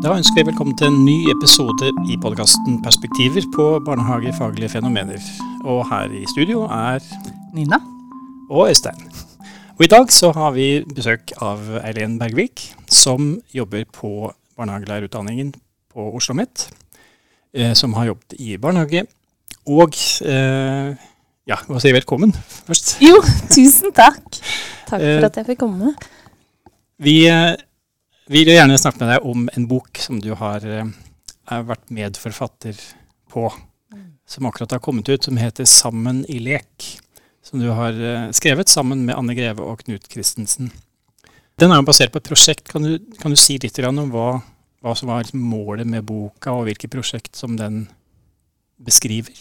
Da ønsker jeg velkommen til en ny episode i podkasten Perspektiver på barnehagefaglige fenomener. Og her i studio er Nina. og Øystein. Og I dag så har vi besøk av Eileen Bergvik, som jobber på barnehagelærerutdanningen på Oslo OsloMet. Eh, som har jobbet i barnehage. Og eh, ja, hva sier velkommen først? Jo, tusen takk. Takk Eh, for at jeg fikk komme. Vi eh, vil jo gjerne snakke med deg om en bok som du har eh, vært medforfatter på. Som akkurat har kommet ut, som heter 'Sammen i lek'. Som du har eh, skrevet sammen med Anne Greve og Knut Christensen. Den er jo basert på et prosjekt. Kan du, kan du si litt om hva, hva som var målet med boka, og hvilket prosjekt som den beskriver?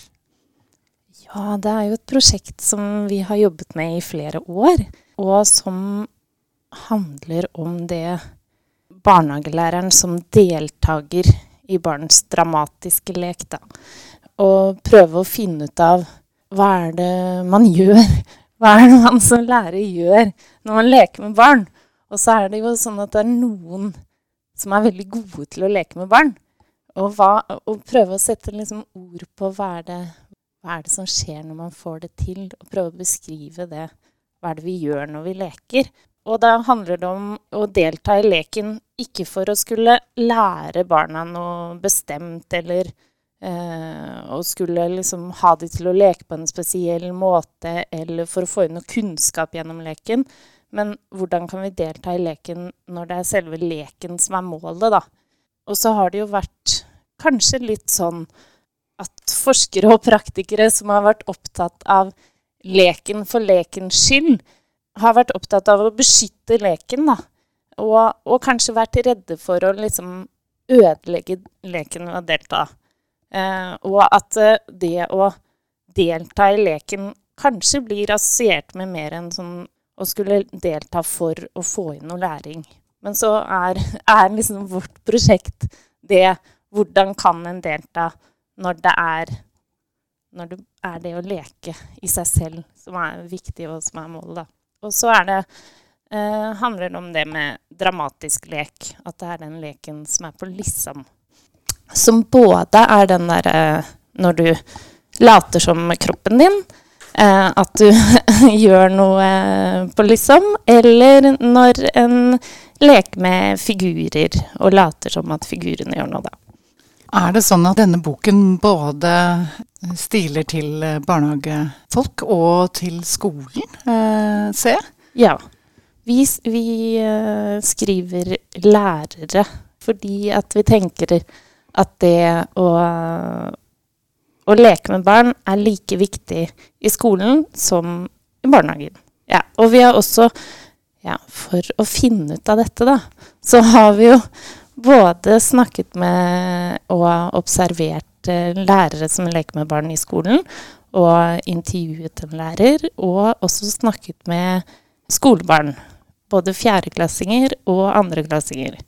Ja, det er jo et prosjekt som vi har jobbet med i flere år, og som handler om det barnehagelæreren som deltaker i barns dramatiske lek, da. Og prøve å finne ut av hva er det man gjør? Hva er det man som lærer gjør når man leker med barn? Og så er det jo sånn at det er noen som er veldig gode til å leke med barn. Og, hva, og prøve å sette liksom ord på hva er, det, hva er det som skjer når man får det til, og prøve å beskrive det. Hva er det vi gjør når vi leker? Og da handler det om å delta i leken ikke for å skulle lære barna noe bestemt, eller eh, å skulle liksom ha de til å leke på en spesiell måte, eller for å få inn noe kunnskap gjennom leken. Men hvordan kan vi delta i leken når det er selve leken som er målet, da? Og så har det jo vært kanskje litt sånn at forskere og praktikere som har vært opptatt av leken for lekens skyld, har vært opptatt av å beskytte leken, da. Og, og kanskje vært redde for å liksom ødelegge leken ved å delta. Eh, og at eh, det å delta i leken kanskje blir assosiert med mer enn sånn å skulle delta for å få inn noe læring. Men så er, er liksom vårt prosjekt det hvordan kan en delta når det er når det er det å leke i seg selv som er viktig, og som er målet, da. Og så er det eh, handler det om det med dramatisk lek. At det er den leken som er på liksom. Som både er den derre når du later som kroppen din, eh, at du gjør noe på liksom, eller når en leker med figurer og later som at figurene gjør noe, da. Er det sånn at denne boken både stiler til eh, barnehagefolk og til skolen, eh, ser? Ja. Vi, vi eh, skriver lærere fordi at vi tenker at det å, å leke med barn er like viktig i skolen som i barnehagen. Ja, og vi har også, ja, for å finne ut av dette, da, så har vi jo både snakket med og observert eh, lærere som leker med barn i skolen, og intervjuet en lærer, og også snakket med skolebarn. Både fjerdeklassinger og andreklassinger.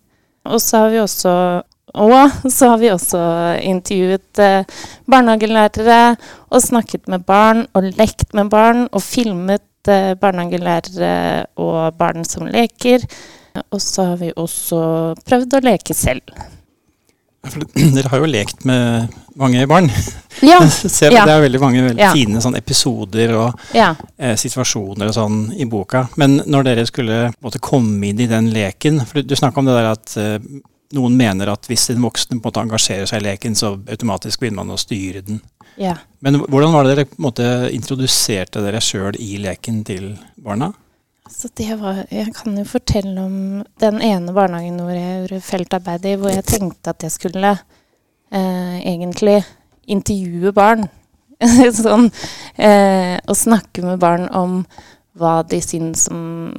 Og så har vi også og så har vi også intervjuet eh, barnehagelærere og snakket med barn og lekt med barn og filmet eh, barnehagelærere og barn som leker. Og så har vi også prøvd å leke selv. For dere har jo lekt med mange barn. Ja. Se, Ja. Det er veldig mange veldig Ja. fine sånn episoder og ja. eh, situasjoner og sånn i boka. Men når dere skulle måtte, komme inn i den leken For du, du snakka om det der at eh, noen mener at hvis en voksen på en måte engasjerer seg i leken, så automatisk begynner man å styre den. ja. Men hvordan var det dere på en måte introduserte dere sjøl i leken til barna? Så det var, jeg kan jo fortelle om den ene barnehagen hvor jeg gjorde feltarbeid hvor jeg tenkte at jeg skulle eh, egentlig intervjue barn. sånn, eh, og snakke med barn om hva de syns om,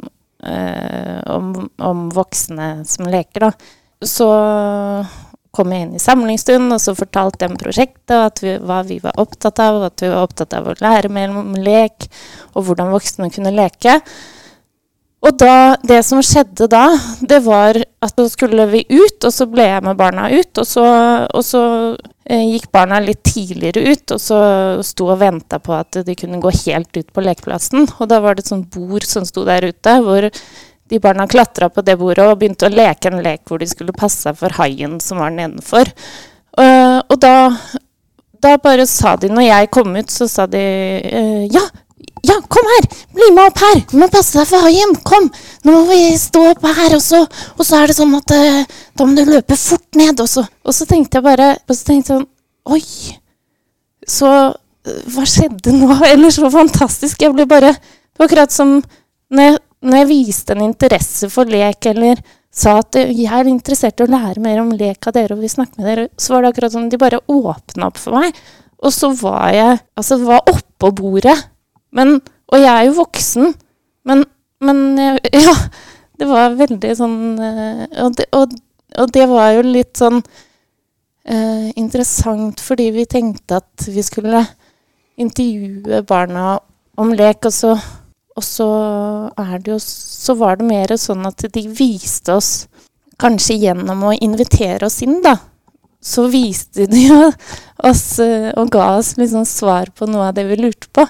eh, om, om voksne som leker, da. Så kom jeg inn i samlingsstund, og så fortalte jeg om prosjektet, vi, hva vi var opptatt av, og at vi var opptatt av å lære mer om lek, og hvordan voksne kunne leke. Og da, det som skjedde da, det var at nå skulle vi ut, og så ble jeg med barna ut. Og så, og så eh, gikk barna litt tidligere ut, og så sto og venta på at de kunne gå helt ut på lekeplassen. Og da var det et sånt bord som sto der ute, hvor de barna klatra på det bordet og begynte å leke en lek hvor de skulle passe seg for haien som var nedenfor. Uh, og da, da bare sa de, når jeg kom ut, så sa de uh, ja, ja, kom her! Bli med opp her! Du må passe deg for haien! Kom! Nå må vi stå opp her, og så, og så er det sånn at uh, da må du løpe fort ned. Og så, og så tenkte jeg bare og så tenkte jeg sånn Oi! Så hva skjedde nå? Eller så fantastisk. Jeg ble bare Det var akkurat som når jeg, når jeg viste en interesse for lek, eller sa at jeg er interessert i å lære mer om lek av dere, og vil snakke med dere, så var det akkurat som de bare åpna opp for meg. Og så var jeg Altså, det var oppå bordet. Men, og jeg er jo voksen, men, men ja. Det var veldig sånn eh, og det, og, og det var jo litt sånn eh, interessant fordi vi tenkte at vi skulle intervjue barna om lek, og så, og så er det jo Så var det mer sånn at de viste oss, kanskje gjennom å invitere oss inn, da, så viste de oss eh, og ga oss liksom svar på noe av det vi lurte på.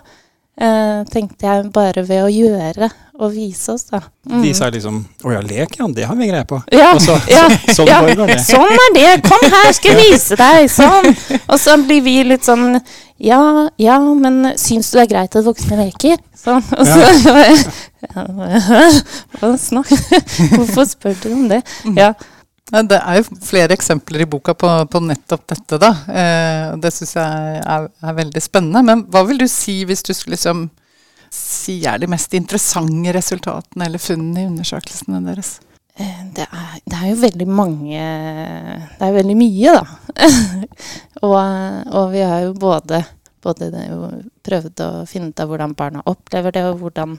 Eh, tenkte jeg bare ved å gjøre og vise oss, da. Mm. De sa liksom 'Å ja, lek, ja. Det har vi greie på'. Ja, så, ja, så, sånn ja, det. Sånn er det. Kom her, skal jeg vise deg. Sånn. Og så blir vi litt sånn Ja, ja, men syns du det er greit at voksne leker? Sånn. Og så ja. Hvorfor spør du om det? Ja. Det er jo flere eksempler i boka på, på nettopp dette, da. Eh, det syns jeg er, er, veldig spennende. Men hva vil du si hvis du skulle liksom si er de mest interessante resultatene eller funnene i undersøkelsene deres? Eh, det er, det er, jo veldig mange Det er veldig mye, da. og, og, vi har jo både, både prøvd å finne ut av hvordan barna opplever det, og hvordan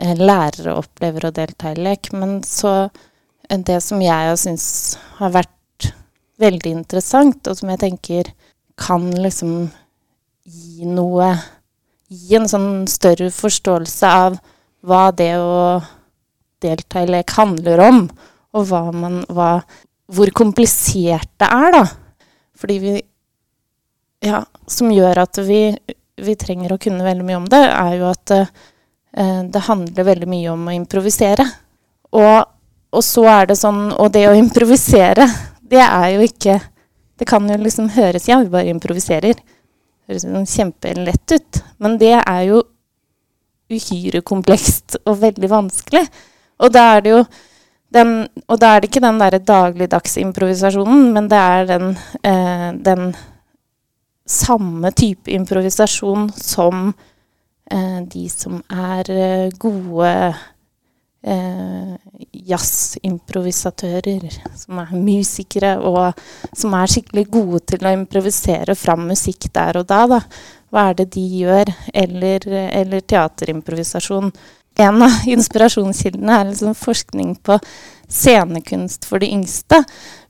eh, lærere opplever å delta i lek. Men så det som jeg syns har vært veldig interessant, og som jeg tenker kan liksom gi noe Gi en sånn større forståelse av hva det å delta i lek handler om, og hva man hva, Hvor komplisert det er, da. Fordi vi Ja, som gjør at vi, vi trenger å kunne veldig mye om det, er jo at eh, det handler veldig mye om å improvisere. Og og så er det sånn Og det å improvisere, det er jo ikke Det kan jo liksom høres Ja, vi bare improviserer. Høres sånn kjempelett ut. Men det er jo uhyre komplekst og veldig vanskelig. Og da er det jo den, og da er det ikke den derre dagligdagsimprovisasjonen, men det er den, eh, den samme type improvisasjon som eh, de som er eh, gode eh, jazzimprovisatører, som er musikere, og som er skikkelig gode til å improvisere fram musikk der og da. da. Hva er det de gjør? Eller, eller teaterimprovisasjon. En av inspirasjonskildene er liksom forskning på scenekunst for de yngste.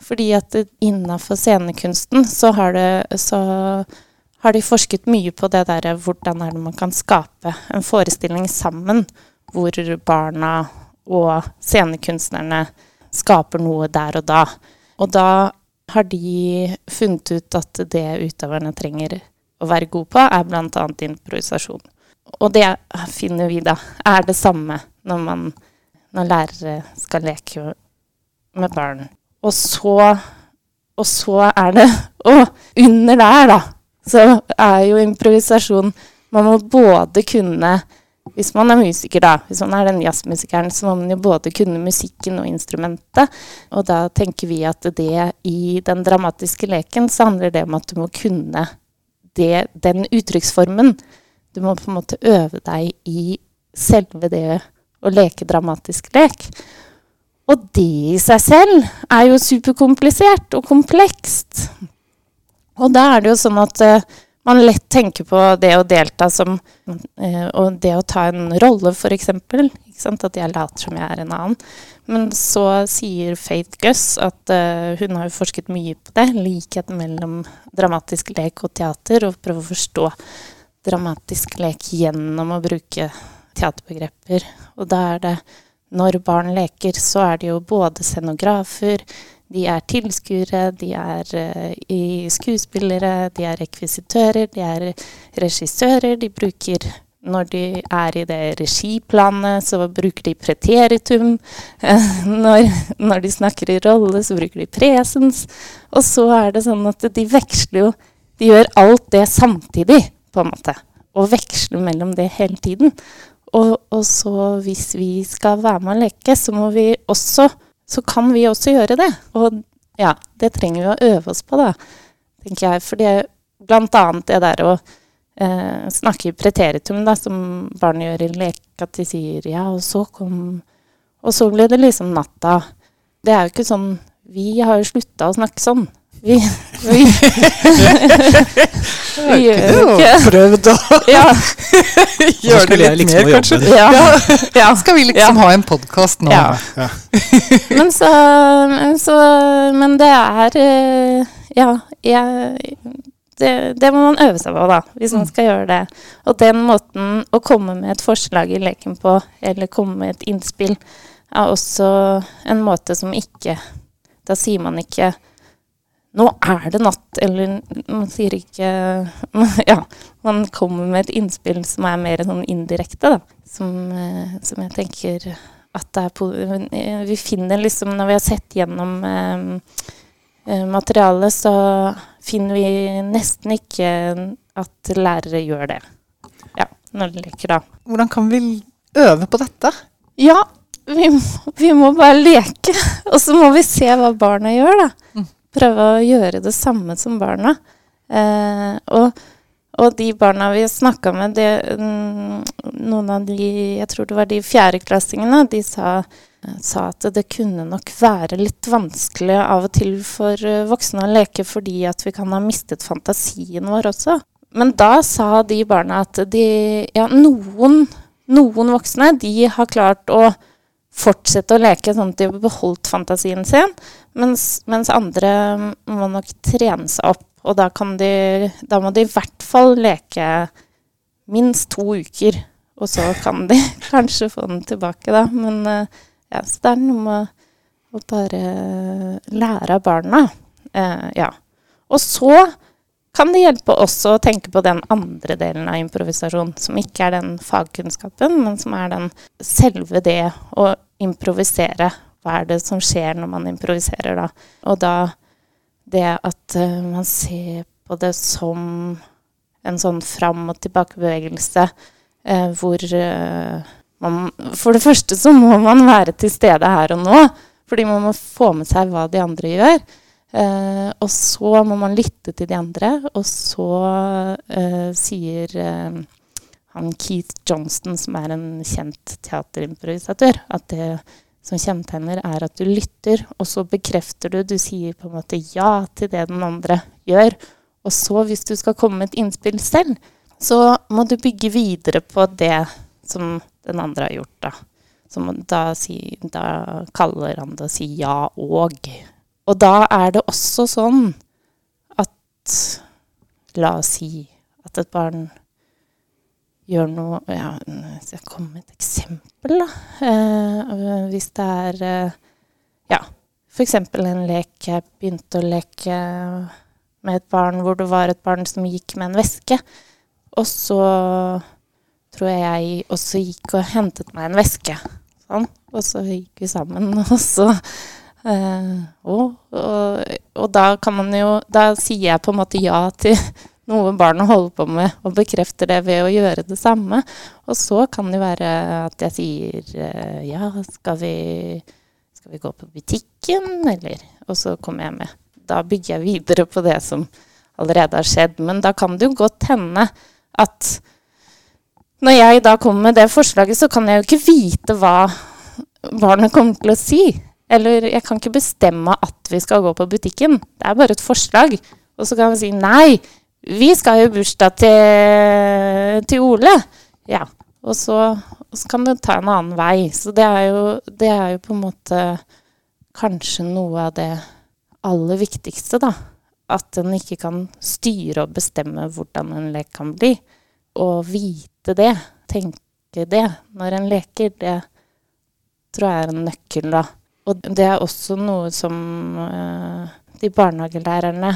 Fordi at innafor scenekunsten så har, det, så har de forsket mye på det derre hvordan er det man kan skape en forestilling sammen hvor barna og scenekunstnerne skaper noe der og da. Og da har de funnet ut at det utøverne trenger å være gode på, er bl.a. improvisasjon. Og det finner vi da er det samme når, man, når lærere skal leke med barn. Og så, og så er det Og under der, da, så er jo improvisasjon Man må både kunne hvis man er musiker, da, hvis man er den jazzmusikeren, så må man jo både kunne musikken og instrumentet. Og da tenker vi at det i den dramatiske leken så handler det om at du må kunne det, den uttrykksformen. Du må på en måte øve deg i selve det å leke dramatisk lek. Og det i seg selv er jo superkomplisert og komplekst. Og da er det jo sånn at uh, man lett tenker på det å delta som eh, Og det å ta en rolle, f.eks. At jeg later som jeg er en annen. Men så sier Faith Guss at uh, hun har jo forsket mye på det. Likheten mellom dramatisk lek og teater. Og prøve å forstå dramatisk lek gjennom å bruke teaterbegreper. Og da er det Når barn leker, så er det jo både scenografer, de er tilskuere, de er uh, skuespillere, de er rekvisitører, de er regissører. De bruker når de er i det regiplanet, så bruker de preteritum. Eh, når, når, de snakker i rolle, så bruker de presens. Og så er det sånn at de veksler jo De gjør alt det samtidig, på en måte. Og veksler mellom det hele tiden. Og, og så hvis vi skal være med å leke, så må vi også Så kan vi også gjøre det. Og ja, det trenger vi å øve oss på, da, tenker jeg. For det blant annet det der å eh, snakke i preteritum, da, som barn gjør i lek, at de sier ja, og så kom Og så ble det liksom natta. Det er jo ikke sånn Vi har jo slutta å snakke sånn. Vi, vi, vi gjør jo ikke Prøvd å ja. gjøre det litt liksom mer, kanskje. Ja. ja. Skal vi liksom ha en podkast nå? Ja. Ja. Men så, så Men det er eh, Ja, jeg det, det, må man øve seg på, da, hvis man skal gjøre det. Og den måten å komme med et forslag i leken på, eller komme med et innspill, er også en måte som ikke Da sier man ikke 'Nå er det natt', eller man sier ikke Ja, man kommer med et innspill som er mer sånn indirekte, da. Som, eh, som jeg tenker at det er Vi finner liksom, når vi har sett gjennom eh, Eh, materialet, så finner vi nesten ikke at lærere gjør det. Ja, når de leker, da. Hvordan kan vi øve på dette? Ja, vi, vi må bare leke. Og så må vi se hva barna gjør, da. Mm. Prøve å gjøre det samme som barna. Eh, og, og, de barna vi snakka med, det, mm, noen av de Jeg tror det var de fjerdeklassingene, de sa sa at det kunne nok være litt vanskelig av og til for eh, voksne å leke fordi at vi kan ha mistet fantasien vår også. Men da sa de barna at de Ja, noen, noen voksne de har klart å fortsette å leke sånn at de har beholdt fantasien sin, mens, mens andre må nok trene seg opp. Og da, de, da må de i hvert fall leke minst to uker. Og så kan de kanskje få den tilbake, da. Men uh, ja, så det er noe med å bare lære av barna. Eh, ja. Og så kan det hjelpe også å tenke på den andre delen av improvisasjon, som ikke er den fagkunnskapen, men som er den selve det å improvisere. Hva er det som skjer når man improviserer, da? Og da det at uh, man ser på det som en sånn fram- og tilbakebevegelse uh, hvor uh, man, For det første så må man være til stede her og nå. Fordi man må få med seg hva de andre gjør. Uh, og så må man lytte til de andre, og så uh, sier eh, han Keith Johnston, som er en kjent teaterimprovisatør, at det som kjennetegner, er at du lytter, og så bekrefter du. Du sier på en måte ja til det den andre gjør. Og så, hvis du skal komme med et innspill selv, så må du bygge videre på det som den andre har gjort, da. Da, si, da, kaller han det å si ja og. Og da er det også sånn at La oss si at et barn gjør noe ja, Skal jeg komme med et eksempel, da? Eh, hvis det er eh, Ja, f.eks. en lek. Jeg begynte å leke med et barn hvor det var et barn som gikk med en veske. Og så tror jeg jeg også gikk og hentet meg en veske. Sånn. Og så gikk vi sammen, og så eh, og, og, og, da kan man jo Da sier jeg på en måte ja til noe barnet holder på med, og bekrefter det ved å gjøre det samme. Og så kan det være at jeg sier eh, ja, skal vi, skal vi gå på butikken, eller Og så kommer jeg med. Da bygger jeg videre på det som allerede har skjedd. Men da kan det jo godt hende at når jeg da kommer med det forslaget, så kan jeg jo ikke vite hva barnet kommer til å si. Eller jeg kan ikke bestemme at vi skal gå på butikken. Det er bare et forslag. Og så kan vi si nei, vi skal jo bursdag til, til Ole. Ja. Og så, og så, kan det ta en annen vei. Så det er, jo, det er jo på en måte kanskje noe av det aller viktigste, da. At en ikke kan styre og bestemme hvordan en lek kan bli. Og vite det, tenke det, når en leker, det tror jeg er en nøkkel, da. Og det er også noe som uh, de barnehagelærerne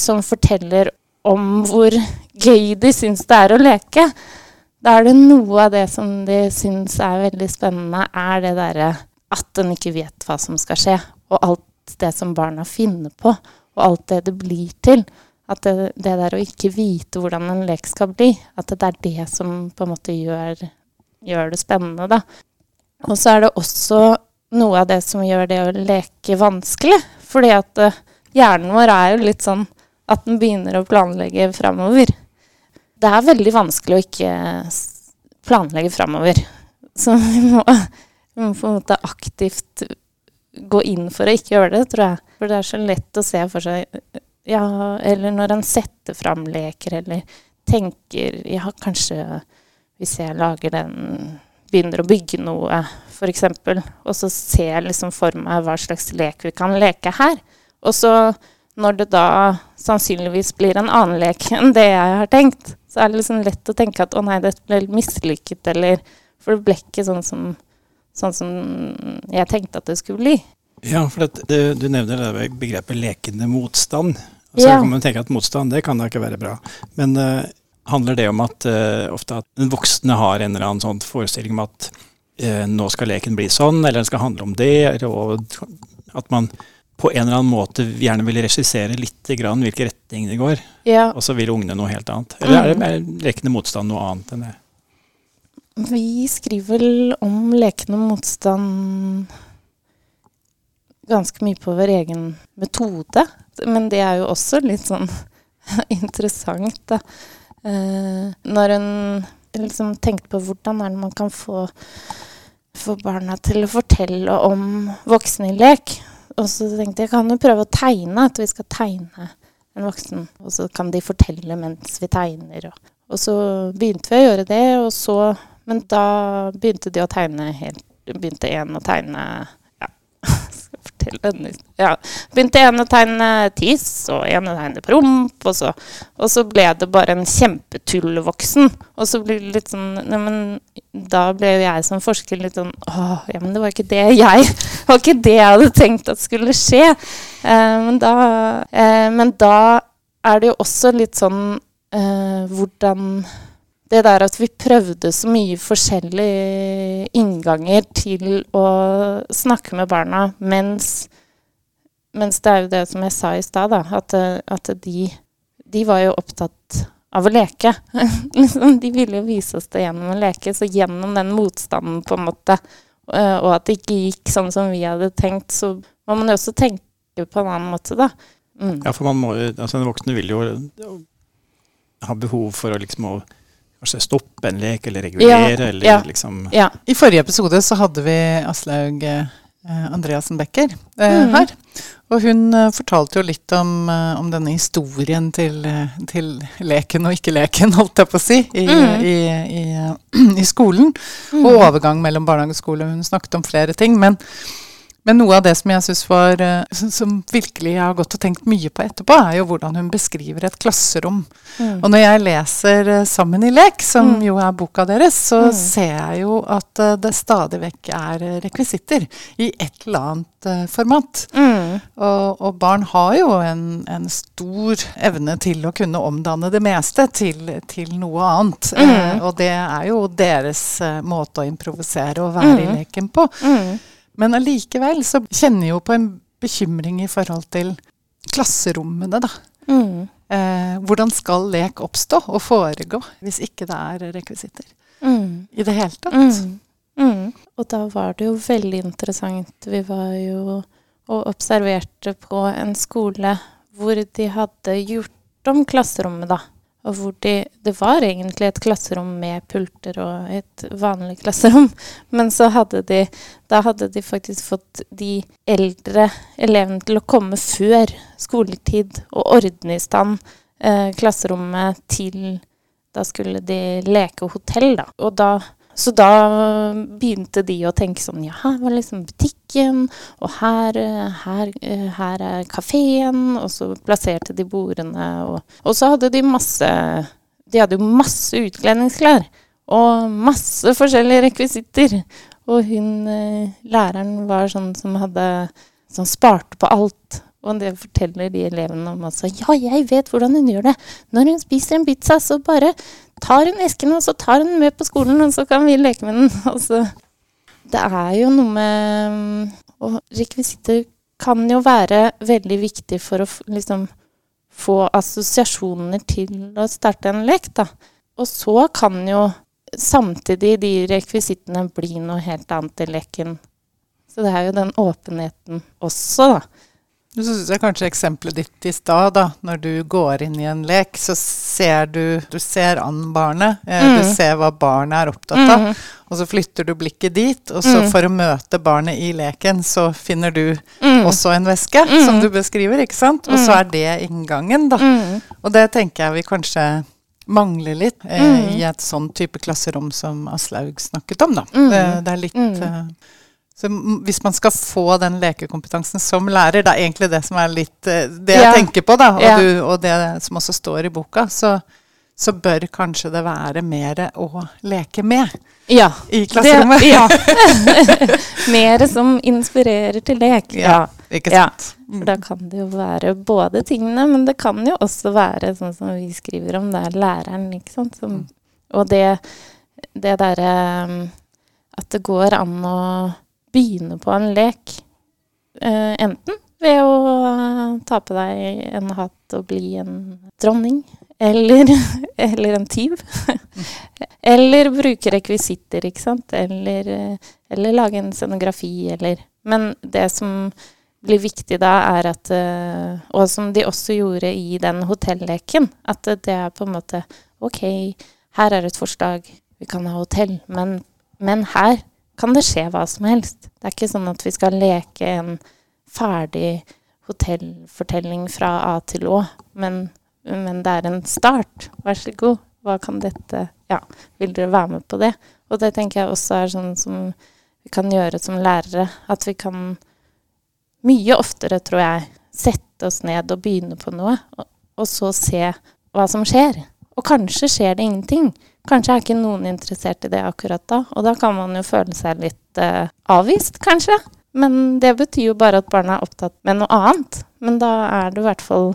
som forteller om hvor gøy de syns det er å leke. da er det noe av det som de syns er veldig spennende, er det derre at en ikke vet hva som skal skje, og alt det som barna finner på, og alt det det blir til. At det, det der å ikke vite hvordan en lek skal bli, at det er det som på en måte gjør, gjør det spennende, da. Og så er det også noe av det som gjør det å leke vanskelig. Fordi at uh, hjernen vår er jo litt sånn at en begynner å planlegge framover. Det er veldig vanskelig å ikke planlegge framover. Så vi må, vi må på en måte aktivt gå inn for å ikke gjøre det, tror jeg. For det er så lett å se for seg Ja, eller når en setter fram leker, eller tenker Ja, kanskje hvis jeg lager den Begynner å bygge noe, f.eks., og så ser jeg liksom for meg hva slags lek vi kan leke her. Og så, når det da sannsynligvis blir en annen lek enn det jeg har tenkt, så er det liksom lett å tenke at å nei, dette ble mislykket, eller For det ble ikke sånn som sånn som jeg tenkte at det skulle bli. Ja, for det, du, du nevner det begrepet lekende motstand. Og så ja. kan man tenke at motstand det kan da ikke være bra. Men uh, handler det om at uh, ofte at den voksne har en eller annen sånn forestilling om at uh, nå skal leken bli sånn, eller den skal handle om det, og at man på en eller annen måte gjerne vil regissere litt grann hvilken retning det går. Ja. Og så vil ungene noe helt annet. Eller er, det, er lekende motstand noe annet enn det? Vi skriver vel om lekende motstand ganske mye på vår egen metode. Men det er jo også litt sånn interessant, da. Eh, når en liksom tenkte på hvordan er det man kan få, få barna til å fortelle om voksne i lek. Og så tenkte jeg kan jo prøve å tegne, at vi skal tegne en voksen. Og så kan de fortelle mens vi tegner. Og, og så begynte vi å gjøre det, og så men da begynte de å tegne helt Begynte én å tegne fortelle ja, Begynte ene å tegne tiss, og ene å tegne promp, og så, og så ble det bare en kjempetullvoksen. Og så ble det litt sånn nei, Da ble jo jeg som forsker litt sånn Å, ja, men det var ikke det jeg Det var ikke det jeg hadde tenkt at skulle skje. Eh, men, da, eh, men da er det jo også litt sånn eh, hvordan det der at vi prøvde så mye forskjellige innganger til å snakke med barna, mens, mens det er jo det som jeg sa i stad, at, at de, de, var jo opptatt av å leke. Liksom, de ville jo vise oss det gjennom å leke, så gjennom den motstanden, på en måte, eh, og at det ikke gikk sånn som vi hadde tenkt, så må man jo også tenke på en annen måte, da. Mm. Ja, for man må, altså den voksne vil jo ha behov for å liksom å kanskje stoppe en lek, eller regulere, ja, eller ja, liksom ja. I forrige episode så hadde vi Aslaug eh, Andreassen Becker eh, mm. her. Og hun eh, fortalte jo litt om, eh, om denne historien til, eh, til, leken og ikke-leken, holdt jeg på å si, i, mm. i, i, i skolen. Mm. Og overgang mellom barnehage og skole. Hun snakket om flere ting. men men noe av det som jeg synes var, eh, som virkelig jeg har gått og tenkt mye på etterpå, er jo hvordan hun beskriver et klasserom. Mm. Og når jeg leser uh, 'Sammen i lek', som mm. jo er boka deres, så mm. ser jeg jo at uh, det stadig vekk er rekvisitter i et eller annet uh, format. Mm. Og, og, barn har jo en, en, stor evne til å kunne omdanne det meste til, til noe annet. Mm. og det er jo deres måte å improvisere og være i mm. leken på. Mm. Men allikevel så kjenner jeg jo på en bekymring i forhold til klasserommene, da. Mm. Eh, hvordan skal lek oppstå og foregå hvis ikke det er rekvisitter mm. i det hele tatt? Mm. mm. Og da var det jo veldig interessant. Vi var jo og observerte på en skole hvor de hadde gjort om klasserommet, da. Og hvor de, det var egentlig et klasserom med pulter og et vanlig klasserom. Men så hadde de Da hadde de faktisk fått de eldre elevene til å komme før skoletid og ordne i stand eh, klasserommet til Da skulle de leke hotell, da. Og da så da begynte de å tenke sånn Ja, her var liksom butikken, og her, her, her er kafeen. Og så plasserte de bordene. Og, og, så hadde de masse De hadde jo masse utkledningsklær. Og masse forskjellige rekvisitter. Og hun læreren var sånn som hadde Som sparte på alt. Og det forteller de elevene om også. Ja, jeg vet hvordan hun gjør det. Når hun spiser en pizza, så bare tar hun esken, og så tar hun den med på skolen, og så kan vi leke med den. Altså, det er jo noe med Og rekvisitter kan jo være veldig viktig for å liksom få assosiasjoner til å starte en lek, da. Og så kan jo samtidig de rekvisittene bli noe helt annet i leken. Så det er jo den åpenheten også, da. Så syns jeg kanskje eksempelet ditt i stad, da. Når du går inn i en lek, så ser du Du ser an barnet. Eh, mm. Du ser hva barnet er opptatt av. Mm. Og så flytter du blikket dit, og så mm. for å møte barnet i leken, så finner du mm. også en veske, mm. som du beskriver, ikke sant? Og så mm. er det inngangen, da. Og det tenker jeg vi kanskje mangler litt eh, i et sånn type klasserom som Aslaug snakket om, da. Det, det er litt eh, så hvis man skal få den lekekompetansen som lærer, det er egentlig det som er litt eh, det jeg tenker på, da, og, ja. du, og, det som også står i boka, så, så, bør kanskje det være mer å leke med ja, i klasserommet. Det, ja. mer som inspirerer til lek. Ja, ikke sant. Mm. Da kan det jo være både tingene, men det kan jo også være sånn som vi skriver om, det er læreren, ikke sant. Som, mm. og det, det derre um, at det går an å begynne på en lek. Uh, enten ved å uh, ta på deg en hatt og bli en dronning. Eller, eller en tyv. eller bruke rekvisitter, ikke sant. Eller, eh, eller, lage en scenografi, eller Men det som blir viktig da, er at Og som de også gjorde i den hotelleken, at det er på en måte OK, her er et forslag, vi kan ha hotell, men, men her kan det skje hva som helst. Det er ikke sånn at vi skal leke en ferdig hotellfortelling fra A til Å, men, men det er en start. Vær så god, hva kan dette Ja, vil dere være med på det? Og det tenker jeg også er sånn som vi kan gjøre som lærere. At vi kan mye oftere, tror jeg, sette oss ned og begynne på noe, og, og så se hva som skjer. Og kanskje skjer det ingenting. Kanskje er ikke noen interessert i det akkurat da, og da kan man jo føle seg litt eh, avvist, kanskje. Men det betyr jo bare at barna er opptatt med noe annet. Men da er det i hvert fall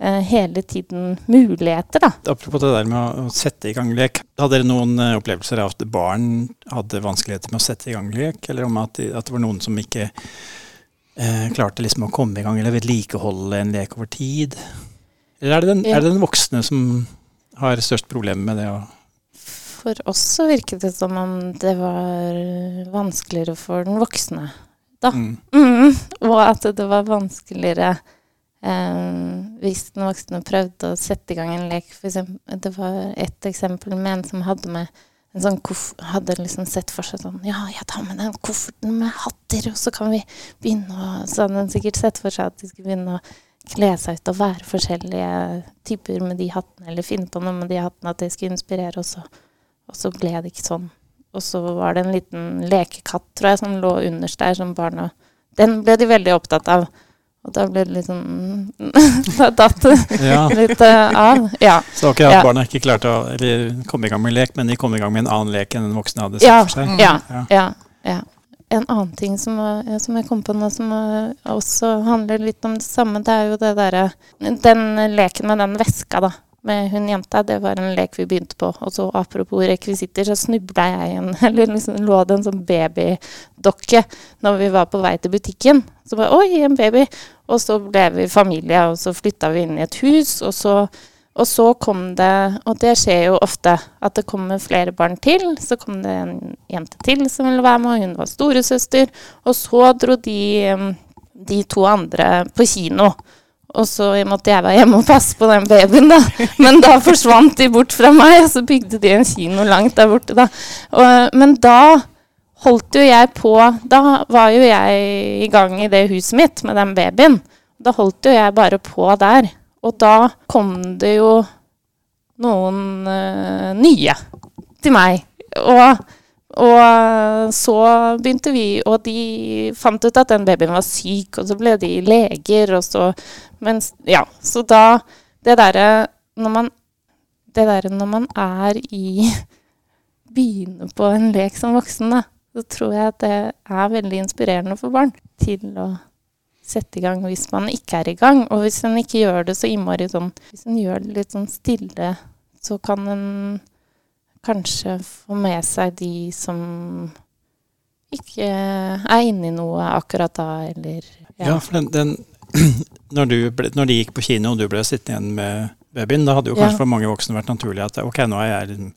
eh, hele tiden muligheter, da. Apropos det der med å sette i gang lek. Hadde dere noen eh, opplevelser av at barn hadde vanskeligheter med å sette i gang lek, eller om at, at det var noen som ikke eh, klarte liksom å komme i gang eller vedlikeholde en lek over tid? Eller er det den, ja. er det den voksne som har størst problemer med det? å for oss så virket det som om det var vanskeligere for den voksne, da. Mm. Mm, og at det var vanskeligere eh, hvis den voksne prøvde å sette i gang en lek. For eksempel, det var et eksempel med en som hadde med en sånn hadde liksom sett for seg sånn Ja, jeg tar med den kofferten med hatter, og så kan vi begynne å Så hadde hun sikkert sett for seg at de skulle begynne å kle seg ut og være forskjellige typer med de hattene, eller finne på noe med de hattene, at det skulle inspirere oss. Og og så ble det ikke sånn. Og så var det en liten lekekatt, tror jeg, som lå underst der, som barna Den ble de veldig opptatt av. Og da ble det litt sånn Da datt det ja. litt uh, av. Ja. Så ikke ja. barna ikke klarte å eller, komme i gang med lek, men de kom i gang med en annen lek enn den voksne hadde sett ja. for seg? Ja. ja. ja. En annen ting som, som, jeg kom på nå, som også handler litt om det samme, det er jo det derre Den leken med den veska, da med hun jenta. Det var en lek vi begynte på. Og så apropos rekvisitter, så snubla jeg igjen. Eller liksom lå det en sånn babydokke når vi var på vei til butikken. Så bare Oi, en baby! Og så ble vi familie, og så flytta vi inn i et hus, og så, og så kom det Og det skjer jo ofte, at det kommer flere barn til. Så kom det en jente til som ville være med, og hun var storesøster. Og så dro de, de to andre på kino. Og så måtte jeg være hjemme og passe på den babyen, da. Men da forsvant de bort fra meg, og så bygde de en kino langt der borte, da. Og, men da holdt jo jeg på Da var jo jeg i gang i det huset mitt med den babyen. Da holdt jo jeg bare på der. Og da kom det jo noen uh, nye til meg. Og og så begynte vi, og de fant ut at den babyen var syk, og så ble de leger, og så Men Ja, så da Det derre når man Det derre når man er i Begynner på en lek som voksen, da, så tror jeg at det er veldig inspirerende for barn til å sette i gang hvis man ikke er i gang. Og hvis en ikke gjør det så innmari sånn Hvis en gjør det litt sånn stille, så kan en kanskje få med seg de som ikke er inne i noe akkurat da, eller Ja, ja for den, den når, ble, når, de gikk på kino og du ble sittende igjen med babyen, da hadde jo kanskje ja. for mange voksne vært naturlig at ok, nå er, jeg,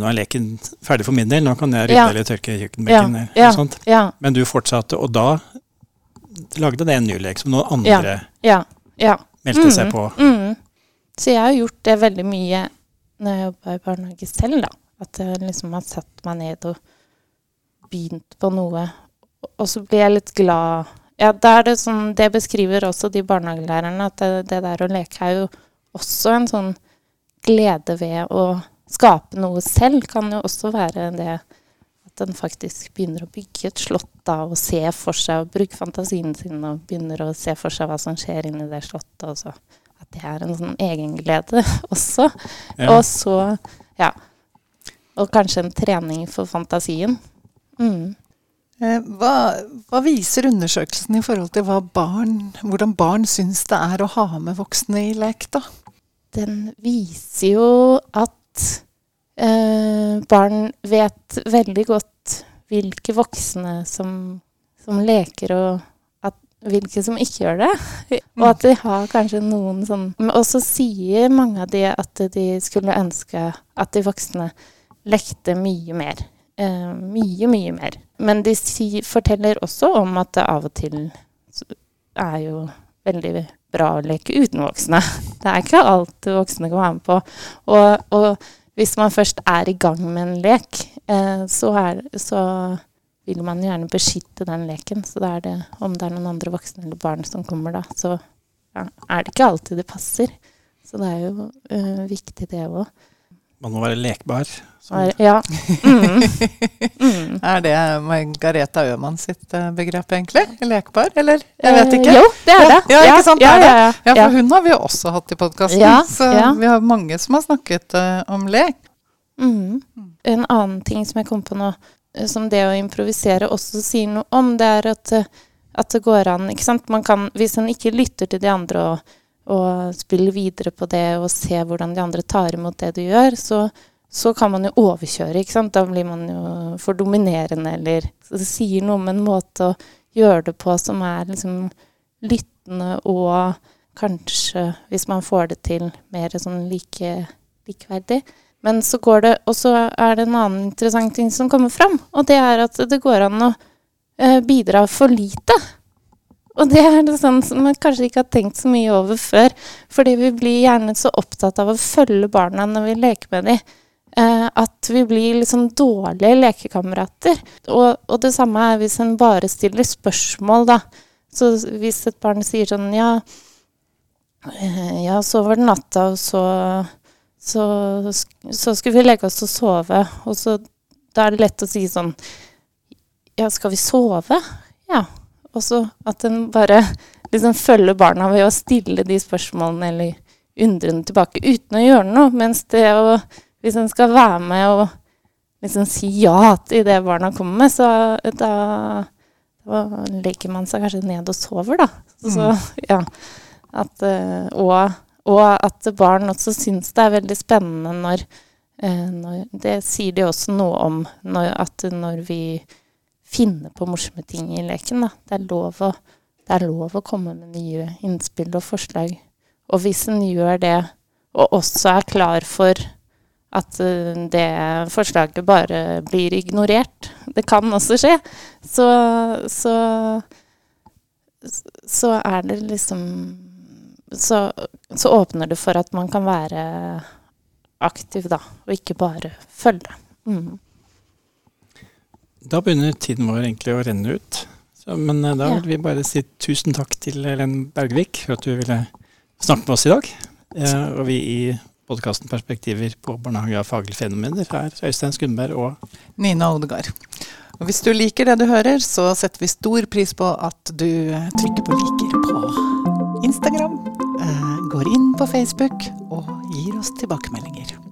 nå er leken ferdig for min del, nå kan jeg rydde ja. eller tørke kjøkkenbenken. Ja. og sånt. Ja. Men du fortsatte, og da lagde det en ny lek som noen andre meldte mm, seg på. Mm. Så jeg har gjort det veldig mye når jeg jobba i barnehage selv, da. At jeg liksom har satt meg ned og begynt på noe. Og så blir jeg litt glad Ja, da er det sånn Det beskriver også de barnehagelærerne, at det, det der å leke er jo også en sånn glede ved å skape noe selv. Kan jo også være det at en faktisk begynner å bygge et slott da, og se for seg, og bruke fantasien sin og begynner å se for seg hva som skjer inni det slottet. Og så at det er en sånn egenglede også. Ja. Og så, ja Og kanskje en trening for fantasien. Mm. Eh, hva, hva, viser undersøkelsen i forhold til barn, hvordan barn syns det er å ha med voksne i lek, da? Den viser jo at eh, barn vet veldig godt hvilke voksne som, som leker, og hvilke som ikke gjør det. Og at de har kanskje noen sånn Og så sier mange av de at de skulle ønske at de voksne lekte mye mer. Eh, mye, mye mer. Men de si, forteller også om at det av og til er jo veldig bra å leke uten voksne. Det er ikke alt voksne kan være med på. Og, og hvis man først er i gang med en lek, eh, så, er, så, vil man gjerne beskytte den leken. Så da er det, om det er noen andre voksne eller barn som kommer da, så ja, er det ikke alltid det passer. Så det er jo uh, viktig, det òg. Man må være lekbar. Ja. Mm. Mm. er det Margareta Øman sitt eh, begrep, egentlig? Lekbar, eller? Jeg vet ikke. Eh, jo, det er det. Ja, ja ikke sant? Ja, det det. ja, for hun har vi jo også hatt i podkasten. så vi har mange som har snakket uh, om lek. Mm. En annen ting som jeg kom på nå, som det å improvisere også sier noe om, det er at, at det går an ikke sant? Man kan, Hvis en ikke lytter til de andre og og spiller videre på det og ser hvordan de andre tar imot det du gjør, så, så kan man jo overkjøre, ikke sant. Da blir man jo for dominerende, eller Så det sier noe om en måte å gjøre det på som er liksom lyttende og kanskje, hvis man får det til, mer sånn like, likeverdig. Men så går det Og så er det en annen interessant ting som kommer fram, og det er at det går an å eh, bidra for lite. Og det er det sånn som man kanskje ikke har tenkt så mye over før. Fordi vi blir gjerne så opptatt av å følge barna når vi leker med dem. Eh, at vi blir liksom dårlige lekekamerater. Og, og, det samme er hvis en bare stiller spørsmål, da. Så hvis et barn sier sånn Ja, eh, ja så var det natta, og så, så, så skulle vi legge oss og sove. Og så da er det lett å si sånn Ja, skal vi sove? Ja. Og så at en bare liksom følger barna ved å stille de spørsmålene eller undrende tilbake uten å gjøre noe. Mens det å Hvis en skal være med og liksom si ja til det barna kommer med, så da, da legger man seg kanskje ned og sover, da. Så, mm. ja. At, eh, og, og, at barn også syns det er veldig spennende når, eh, når Det sier de også noe om når, at når vi finner på morsomme ting i leken. Da. Det, er lov å, det er lov å komme med nye innspill og forslag. Og hvis en gjør det, og også er klar for at eh, det forslaget bare blir ignorert, det kan også skje, så, så, så er det liksom så, så, åpner det for at man kan være aktiv, da, og ikke bare følge. Mm. Da begynner tiden vår egentlig å renne ut. Så, men eh, da vil vi bare si tusen takk til Ellen Bergvik for at du ville snakke med oss i dag. Eh, og vi i podkasten Perspektiver på barnehage av faglige fenomener er Øystein Skundberg og Nina Odegaard. Og hvis du liker det du hører, så setter vi stor pris på at du trykker på liker på Instagram, går inn på Facebook og gir oss tilbakemeldinger.